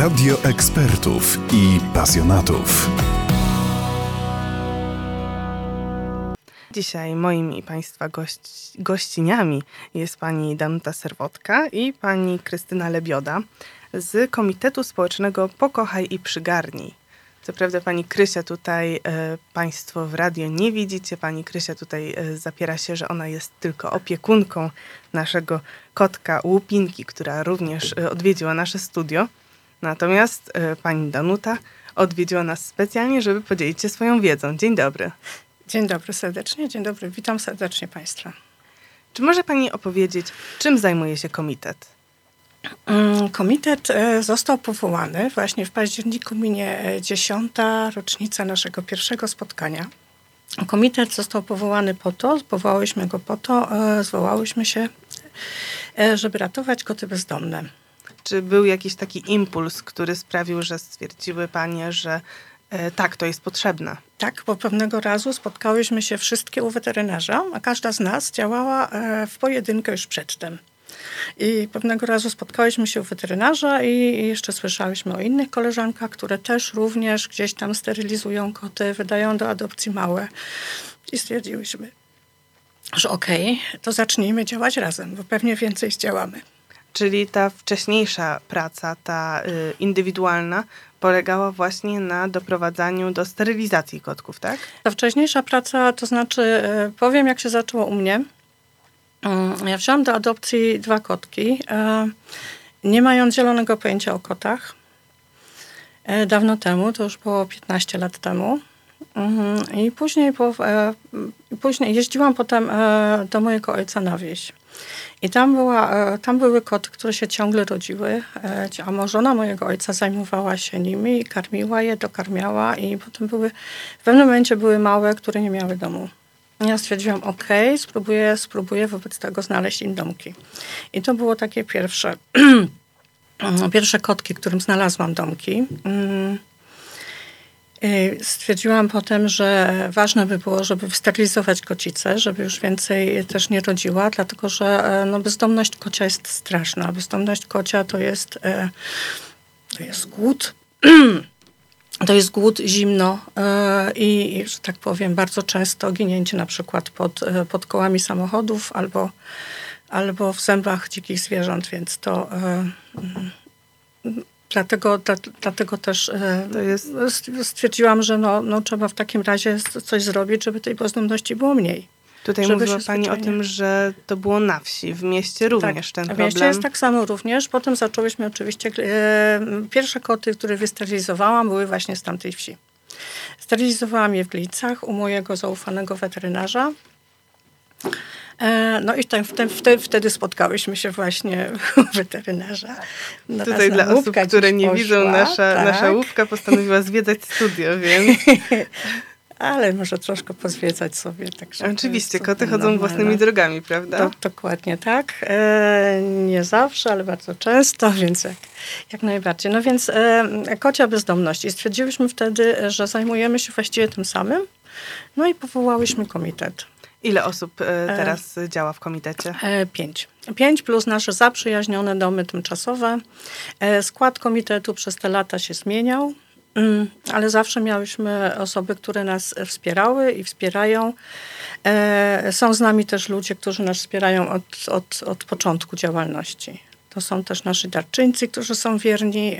Radio ekspertów i pasjonatów. Dzisiaj moimi Państwa gość, gościniami jest pani Danuta Serwotka i pani Krystyna Lebioda z Komitetu Społecznego Pokochaj i Przygarnij. Co prawda pani Krysia tutaj e, Państwo w radio nie widzicie. Pani Krysia tutaj e, zapiera się, że ona jest tylko opiekunką naszego kotka Łupinki, która również e, odwiedziła nasze studio. Natomiast e, pani Danuta odwiedziła nas specjalnie, żeby podzielić się swoją wiedzą. Dzień dobry. Dzień dobry serdecznie, dzień dobry, witam serdecznie Państwa. Czy może Pani opowiedzieć, czym zajmuje się komitet? Mm, Komitet e, został powołany właśnie w październiku minie e, dziesiąta rocznica naszego pierwszego spotkania. Komitet został powołany po to, powołałyśmy go po to, e, zwołałyśmy się, e, żeby ratować koty bezdomne. Czy był jakiś taki impuls, który sprawił, że stwierdziły Panie, że e, tak, to jest potrzebne? Tak, bo pewnego razu spotkałyśmy się wszystkie u weterynarza, a każda z nas działała e, w pojedynkę już przedtem. I pewnego razu spotkałyśmy się u weterynarza i jeszcze słyszałyśmy o innych koleżankach, które też również gdzieś tam sterylizują koty, wydają do adopcji małe. I stwierdziłyśmy, że okej, to zacznijmy działać razem, bo pewnie więcej zdziałamy. Czyli ta wcześniejsza praca, ta y, indywidualna, polegała właśnie na doprowadzaniu do sterylizacji kotków, tak? Ta wcześniejsza praca, to znaczy, e, powiem jak się zaczęło u mnie. Mm, Ja wziąłam do adopcji dwa kotki, nie mając zielonego pojęcia o kotach. E, Dawno temu, to już było 15 lat temu. Mhm, I później, e, później jeździłam potem e, do mojego ojca na wieś. I tam, była, e, tam były koty, które się ciągle rodziły, e, a żona mojego ojca zajmowała się nimi, karmiła je, dokarmiała i potem były, w pewnym momencie były małe, które nie miały domu. Ja stwierdziłam, ok, spróbuję, spróbuję wobec tego znaleźć im domki. I to było takie pierwsze, pierwsze kotki, którym znalazłam domki. Y, Stwierdziłam potem, że ważne by było, żeby wysterylizować kocicę, żeby już więcej też nie rodziła, dlatego że e, no, bezdomność kocia jest straszna. Bezdomność kocia to jest, e, to jest głód. To jest głód, zimno e, i, że tak powiem, bardzo często ginięcie na przykład pod, pod kołami samochodów albo, albo w zębach dzikich zwierząt, więc to mm, dlatego, dla, dlatego też e, jest st- stwierdziłam, że no, no, trzeba w takim razie coś zrobić, żeby tej bezdomności było mniej. Tutaj mówiła Pani o zwyczajnie- tym, że to było na wsi, w mieście również ten tak. problem. W mieście jest tak samo również. Potem zaczęłyśmy oczywiście, e, pierwsze koty, które wysterylizowałam, były właśnie z tamtej wsi. Sterylizowałam je w Glicach u mojego zaufanego weterynarza. E, No i ten, ten, wtedy, wtedy spotkałyśmy się właśnie u weterynarza. No, Tutaj dla osób, które nie widzą, poszła, nasza, tak. nasza łówka postanowiła zwiedzać studio, więc Ale może troszkę pozwiedzać sobie. Także to oczywiście koty chodzą normalne. własnymi drogami, prawda? Do, dokładnie tak. E, nie zawsze, ale bardzo często, więc jak, jak najbardziej. No więc e, kocia bezdomność. I stwierdziłyśmy wtedy, że zajmujemy się właściwie tym samym. No i powołałyśmy komitet. Ile osób e, teraz działa w komitecie? E, Pięć. Pięć plus nasze zaprzyjaźnione domy tymczasowe. E, Skład komitetu przez te lata się zmieniał, mm, ale zawsze miałyśmy osoby, które nas wspierały i wspierają. E, Są z nami też ludzie, którzy nas wspierają od, od, od początku działalności. To są też nasi darczyńcy, którzy są wierni.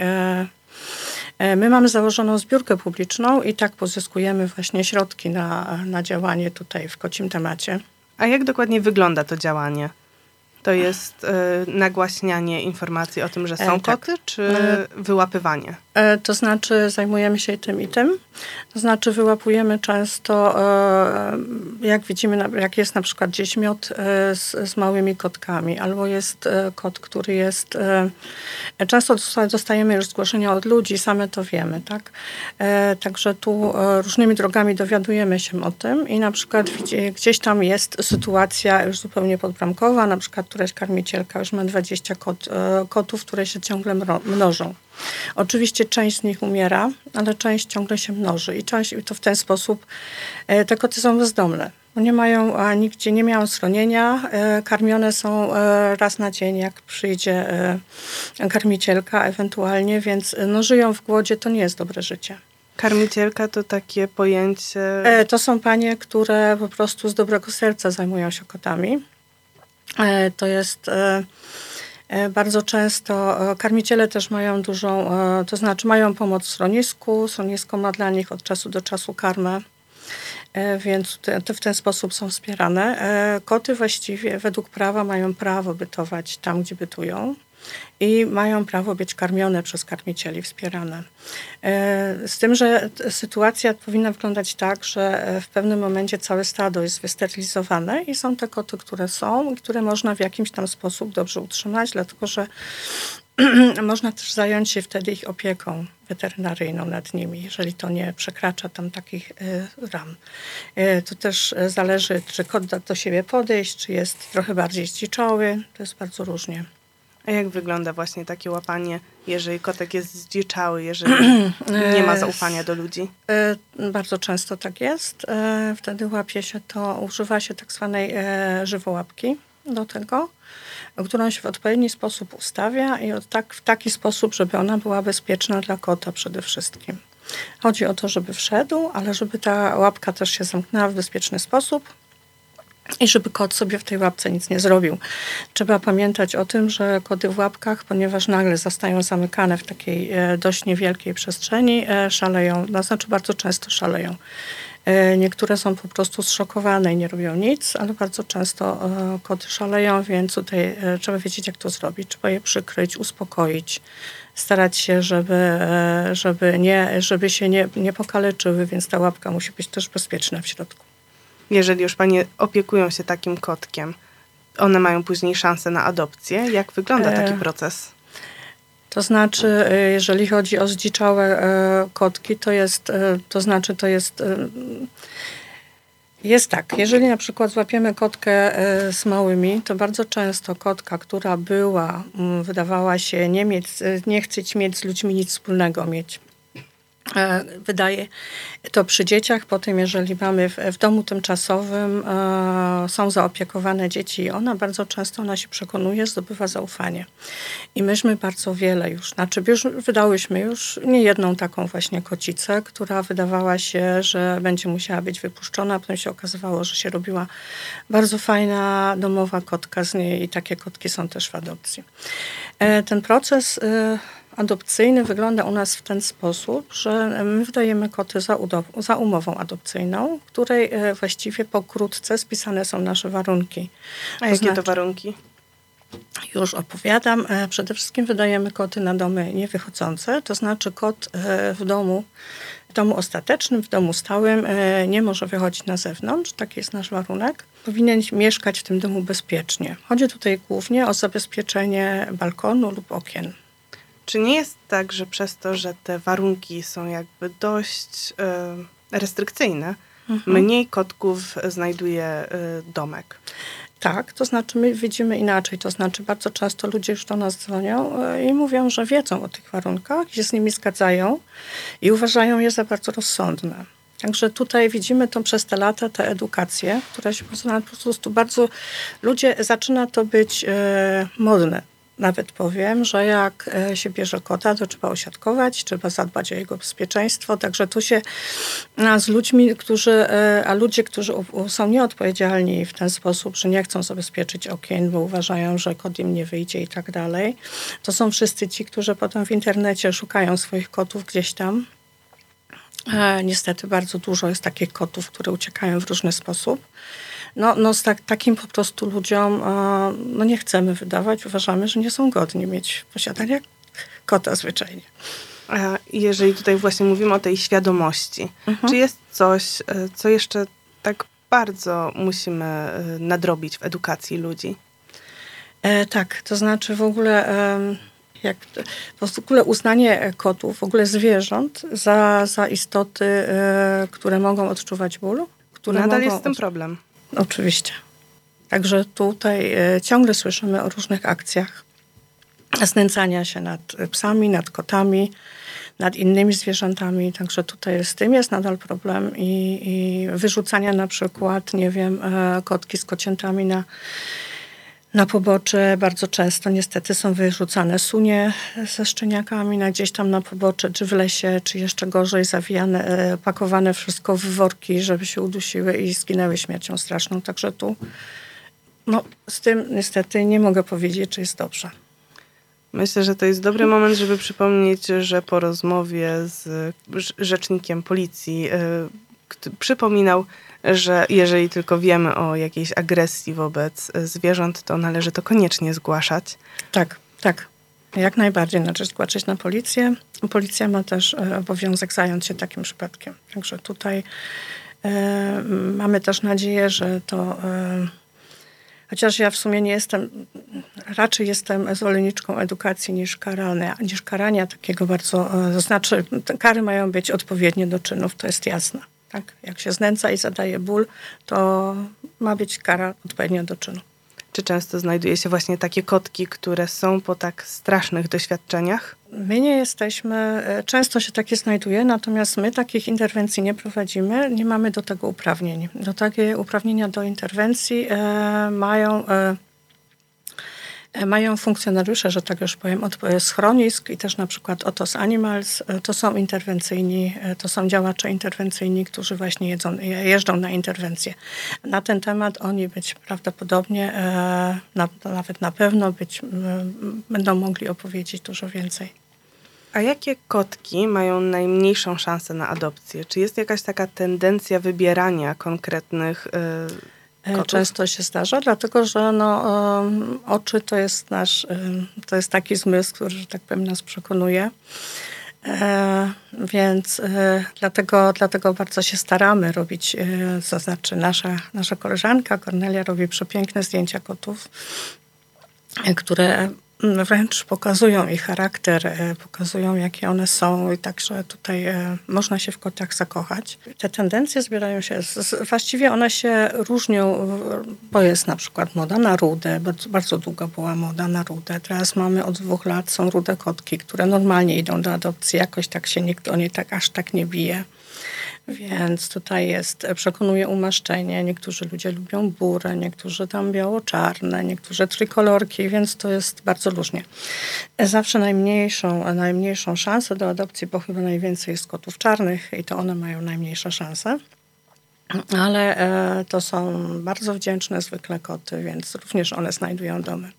E, e, My mamy założoną zbiórkę publiczną i tak pozyskujemy właśnie środki na, na działanie tutaj w kocim temacie. A jak dokładnie wygląda to działanie? To jest e, nagłaśnianie informacji o tym, że są E, tak. koty, czy E, wyłapywanie? E, To znaczy zajmujemy się tym i tym. To znaczy wyłapujemy często, e, jak widzimy, jak jest na przykład gdzieś miot e, z, z małymi kotkami, albo jest kot, który jest... Często dosta- dostajemy już zgłoszenia od ludzi, same to wiemy, tak? Także tu różnymi drogami dowiadujemy się o tym i na przykład gdzieś tam jest sytuacja już zupełnie podbramkowa, na przykład któraś karmicielka już ma 20 kot, kotów, które się ciągle mnożą. Oczywiście część z nich umiera, ale część ciągle się mnoży i część i to w ten sposób e, te koty są bezdomne. nie mają, a nigdzie nie miają schronienia. E, karmione są e, raz na dzień, jak przyjdzie karmicielka ewentualnie, więc no, żyją w głodzie, to nie jest dobre życie. Karmicielka to takie pojęcie. To są panie, które po prostu z dobrego serca zajmują się kotami. To jest bardzo często karmiciele też mają dużą, to znaczy mają pomoc w schronisku. Schronisko ma dla nich od czasu do czasu karmę. E, więc te, w ten sposób są wspierane. E, koty właściwie według prawa mają prawo bytować tam, gdzie bytują i mają prawo być karmione przez karmicieli, wspierane. E, z tym, że sytuacja powinna wyglądać tak, że w pewnym momencie całe stado jest wysterylizowane i są te koty, które są które można w jakimś tam sposób dobrze utrzymać, dlatego że można też zająć się wtedy ich opieką weterynaryjną nad nimi, jeżeli to nie przekracza tam takich y, ram. To też zależy, czy kot da do siebie podejść, czy jest trochę bardziej zdziczały. To jest bardzo różnie. A jak wygląda właśnie takie łapanie, jeżeli kotek jest zdziczały, jeżeli nie ma zaufania do ludzi? Y, bardzo często tak jest. Wtedy łapie się to, używa się tak zwanej żywołapki do tego którą się w odpowiedni sposób ustawia i tak, w taki sposób, żeby ona była bezpieczna dla kota przede wszystkim. Chodzi o to, żeby wszedł, ale żeby ta łapka też się zamknęła w bezpieczny sposób i żeby kot sobie w tej łapce nic nie zrobił. Trzeba pamiętać o tym, że kody w łapkach, ponieważ nagle zostają zamykane w takiej e, dość niewielkiej przestrzeni, e, szaleją, to znaczy bardzo często szaleją. E, niektóre są po prostu zszokowane i nie robią nic, ale bardzo często koty szaleją, więc tutaj trzeba wiedzieć, jak to zrobić. Trzeba je przykryć, uspokoić, starać się, żeby, żeby, nie, żeby się nie, nie pokaleczyły, więc ta łapka musi być też bezpieczna w środku. Jeżeli już panie opiekują się takim kotkiem, one mają później szansę na adopcję. Jak wygląda taki proces? To znaczy, e, jeżeli chodzi o zdziczałe e, kotki, to jest, e, to znaczy, to jest, jest tak, jeżeli na przykład złapiemy kotkę z małymi, to bardzo często kotka, która była, mm, wydawała się nie, mieć, nie chcieć mieć z ludźmi nic wspólnego mieć, E, wydaje to przy dzieciach. Potem, jeżeli mamy w, w domu tymczasowym, e, są zaopiekowane dzieci i ona bardzo często ona się przekonuje, zdobywa zaufanie. I myśmy bardzo wiele już, znaczy już wydałyśmy już nie jedną taką właśnie kocicę, która wydawała się, że będzie musiała być wypuszczona, potem się okazywało, że się robiła bardzo fajna domowa kotka z niej i takie kotki są też w adopcji. E, ten proces e, adopcyjny wygląda u nas w ten sposób, że my wydajemy koty za, za umową adopcyjną, w której e, właściwie pokrótce spisane są nasze warunki. A jakie znaczy, to warunki? Już opowiadam. E, przede wszystkim wydajemy koty na domy niewychodzące, to znaczy kot e, w domu, w domu ostatecznym, w domu stałym nie może wychodzić na zewnątrz. Taki jest nasz warunek. Powinien mieszkać w tym domu bezpiecznie. Chodzi tutaj głównie o zabezpieczenie balkonu lub okien. Czy nie jest tak, że przez to, że te warunki są jakby dość y, restrykcyjne, mhm. mniej kotków znajduje y, domek? Tak, to znaczy my widzimy inaczej. To znaczy bardzo często ludzie już do nas dzwonią e, i mówią, że wiedzą o tych warunkach, się z nimi zgadzają i uważają je za bardzo rozsądne. Także tutaj widzimy to przez te lata, tę edukację, która się po prostu bardzo, ludzie, zaczyna to być e, modne nawet powiem, że jak e, się bierze kota, to trzeba osiadkować, trzeba zadbać o jego bezpieczeństwo. Także tu się z ludźmi, którzy, e, a ludzie, którzy są nieodpowiedzialni w ten sposób, że nie chcą zabezpieczyć okien, bo uważają, że kot im nie wyjdzie i tak dalej, to są wszyscy ci, którzy potem w internecie szukają swoich kotów gdzieś tam. E, niestety bardzo dużo jest takich kotów, które uciekają w różny sposób no, no z tak, takim po prostu ludziom no nie chcemy wydawać. Uważamy, że nie są godni mieć posiadania kota zwyczajnie. A jeżeli tutaj właśnie mówimy o tej świadomości, mhm. czy jest coś, e, co jeszcze tak bardzo musimy e, nadrobić w edukacji ludzi? E, tak, to znaczy w ogóle e, jak w ogóle uznanie kotów, w ogóle zwierząt za, za istoty, e, które mogą odczuwać ból. Które Nadal jest z tym problem. Oczywiście. Także tutaj e, ciągle słyszymy o różnych akcjach znęcania się nad psami, nad kotami, nad innymi zwierzętami, także tutaj z tym jest nadal problem i, i wyrzucania na przykład, nie wiem, e, kotki z kociętami na na pobocze bardzo często niestety są wyrzucane sunie ze szczeniakami na gdzieś tam na pobocze, czy w lesie, czy jeszcze gorzej zawijane, e, pakowane wszystko w worki, żeby się udusiły i zginęły śmiercią straszną. Także tu no, z tym niestety nie mogę powiedzieć, czy jest dobrze. Myślę, że to jest dobry moment, żeby przypomnieć, że po rozmowie z rzecznikiem policji yy, przypominał, że jeżeli tylko wiemy o jakiejś agresji wobec zwierząt, to należy to koniecznie zgłaszać. Tak, tak. Jak najbardziej należy zgłaszać na policję. Policja ma też e, obowiązek zająć się takim przypadkiem. Także tutaj e, mamy też nadzieję, że to. E, chociaż ja w sumie nie jestem, raczej jestem zwolenniczką edukacji niż karania, niż karania takiego bardzo, e, to znaczy kary mają być odpowiednie do czynów, to jest jasne. Tak? Jak się znęca i zadaje ból, to ma być kara odpowiednia do czynu. Czy często znajduje się właśnie takie kotki, które są po tak strasznych doświadczeniach? My nie jesteśmy, e, często się takie znajduje, natomiast my takich interwencji nie prowadzimy, nie mamy do tego uprawnień. Do takie uprawnienia do interwencji e, mają E, mają funkcjonariusze, że tak już powiem, od e, schronisk i też na przykład Otos Animals. E, to są interwencyjni, to są działacze interwencyjni, którzy właśnie jedzą, jeżdżą na interwencje. Na ten temat oni być prawdopodobnie, na, nawet na pewno być, będą mogli opowiedzieć dużo więcej. A jakie kotki mają najmniejszą szansę na adopcję? Czy jest jakaś taka tendencja wybierania konkretnych E, Kotów? Często się zdarza, dlatego że no, oczy to jest nasz, to jest taki zmysł, który, że tak powiem, nas przekonuje. E, więc e, dlatego, dlatego bardzo się staramy robić, e, to znaczy nasza, nasza koleżanka Kornelia robi przepiękne zdjęcia kotów, e, które wręcz pokazują ich charakter, e, pokazują jakie one są i także tutaj e, można się w kotach zakochać. Te tendencje zbierają się, właściwie one się różnią, bo jest na przykład moda na rudę, bardzo, bardzo długo była moda na rudę. Teraz mamy od dwóch lat, są rude kotki, które normalnie idą do adopcji, jakoś tak się nikt o nie tak, aż tak nie bije. Więc tutaj jest, przekonuje umaszczenie. Niektórzy ludzie lubią burę, niektórzy tam biało-czarne, niektórzy trykolorki, więc to jest bardzo różnie. Zawsze najmniejszą, najmniejszą szansę do adopcji, bo chyba najwięcej jest kotów czarnych i to one mają najmniejsze szanse. Ale e, to są bardzo wdzięczne zwykle koty, więc również one znajdują domy.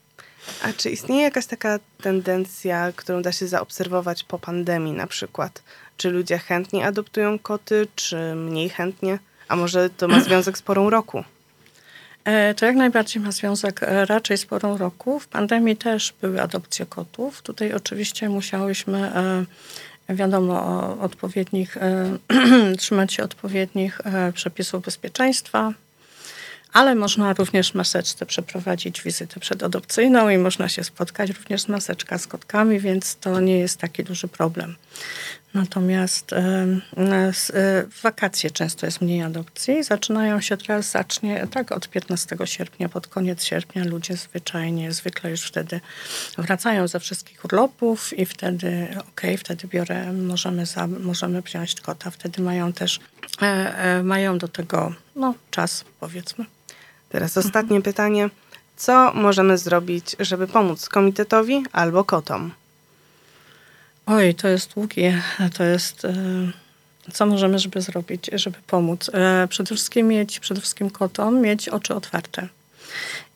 A czy istnieje jakaś taka tendencja, którą da się zaobserwować po pandemii na przykład? Czy ludzie chętnie adoptują koty, czy mniej chętnie? A może to ma związek z porą roku? E, to jak najbardziej ma związek e, raczej z porą roku. W pandemii też były adopcje kotów. Tutaj oczywiście musiałyśmy, e, wiadomo, odpowiednich, trzymać się odpowiednich przepisów bezpieczeństwa, ale można również maseczce przeprowadzić wizytę przedadopcyjną i można się spotkać również z maseczka z kotkami, więc to nie jest taki duży problem. Natomiast w wakacje często jest mniej adopcji. Zaczynają się teraz, zacznie tak od 15 sierpnia, pod koniec sierpnia ludzie zwyczajnie, zwykle już wtedy wracają ze wszystkich urlopów i wtedy, okej, okay, wtedy biorę, możemy, za, możemy wziąć kota. Wtedy mają też, e, e, mają do tego no, czas, powiedzmy. Teraz ostatnie mhm. pytanie. Co możemy zrobić, żeby pomóc komitetowi albo kotom? Oj, to jest długie. To jest. E, co możemy, żeby zrobić, żeby pomóc? E, przede wszystkim mieć, przede wszystkim kotom, mieć oczy otwarte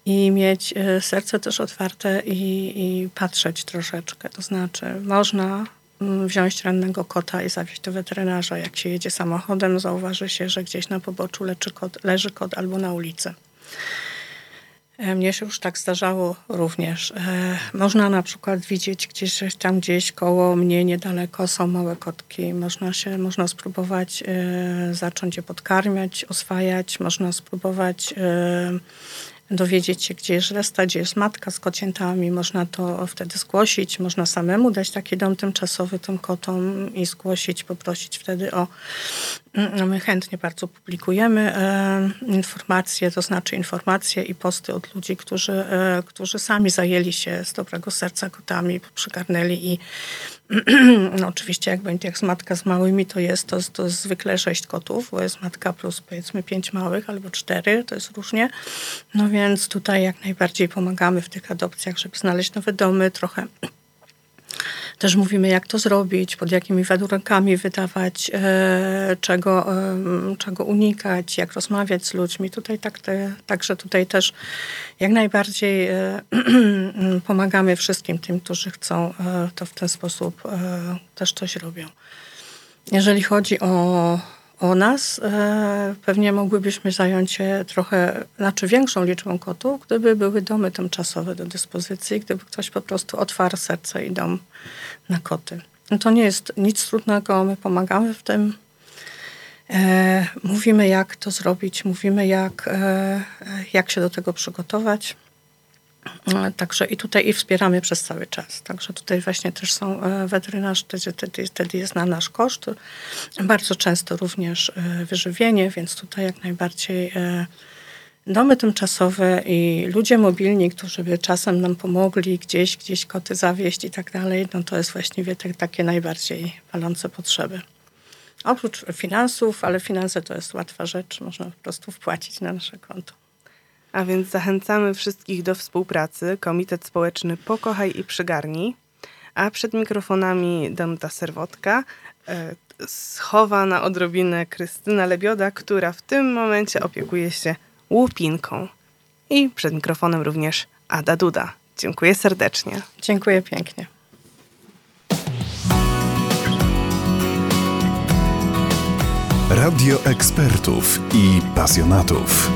i mieć e, serce też otwarte i, i patrzeć troszeczkę. To znaczy, można mm, wziąć rannego kota i zawieźć do weterynarza. Jak się jedzie samochodem, zauważy się, że gdzieś na poboczu kot, leży kot albo na ulicy. E, mnie się już tak zdarzało również. E, można na przykład widzieć gdzieś tam gdzieś koło mnie niedaleko są małe kotki. Można się, można spróbować e, zacząć je podkarmiać, oswajać. Można spróbować dowiedzieć się, gdzie jest resta, gdzie jest matka z kociętami. Można to wtedy zgłosić. Można samemu dać taki dom tymczasowy tym kotom i zgłosić, poprosić wtedy o my chętnie bardzo publikujemy informacje, to znaczy informacje i posty od ludzi, którzy, e, którzy sami zajęli się z dobrego serca kotami, przygarnęli i no, oczywiście jak będzie jak z matka z małymi, to jest to, to jest zwykle sześć kotów, bo jest matka plus powiedzmy pięć małych albo cztery, to jest różnie. No więc tutaj jak najbardziej pomagamy w tych adopcjach, żeby znaleźć nowe domy, trochę też mówimy, jak to zrobić, pod jakimi warunkami wydawać, e, czego, e, czego unikać, jak rozmawiać z ludźmi. Tutaj tak, te, także tutaj też jak najbardziej e, pomagamy wszystkim tym, którzy chcą to w ten sposób też coś robią. Jeżeli chodzi o o nas, e, pewnie mogłybyśmy zająć się trochę, znaczy większą liczbą kotów, gdyby były domy tymczasowe do dyspozycji, gdyby ktoś po prostu otwarł serce i dom na koty. No to nie jest nic trudnego, my pomagamy w tym. E, mówimy, jak to zrobić, mówimy, jak, e, jak się do tego przygotować. E, także i tutaj i wspieramy przez cały czas. Także tutaj właśnie też są e, weterynarz, wtedy, wtedy jest na nasz koszt. Bardzo często również e, wyżywienie, więc tutaj jak najbardziej domy tymczasowe i ludzie mobilni, którzy by czasem nam pomogli gdzieś, gdzieś koty zawieść i tak dalej, no to jest właściwie te, takie najbardziej palące potrzeby. Oprócz finansów, ale finanse to jest łatwa rzecz, można po prostu wpłacić na nasze konto. A więc zachęcamy wszystkich do współpracy. Komitet Społeczny Pokochaj i Przygarnij. A przed mikrofonami Danuta Serwotka e, schowa na odrobinę Krystyna Lebioda, która w tym momencie opiekuje się łupinką. I przed mikrofonem również Ada Duda. Dziękuję serdecznie. Dziękuję pięknie. Radio ekspertów i pasjonatów.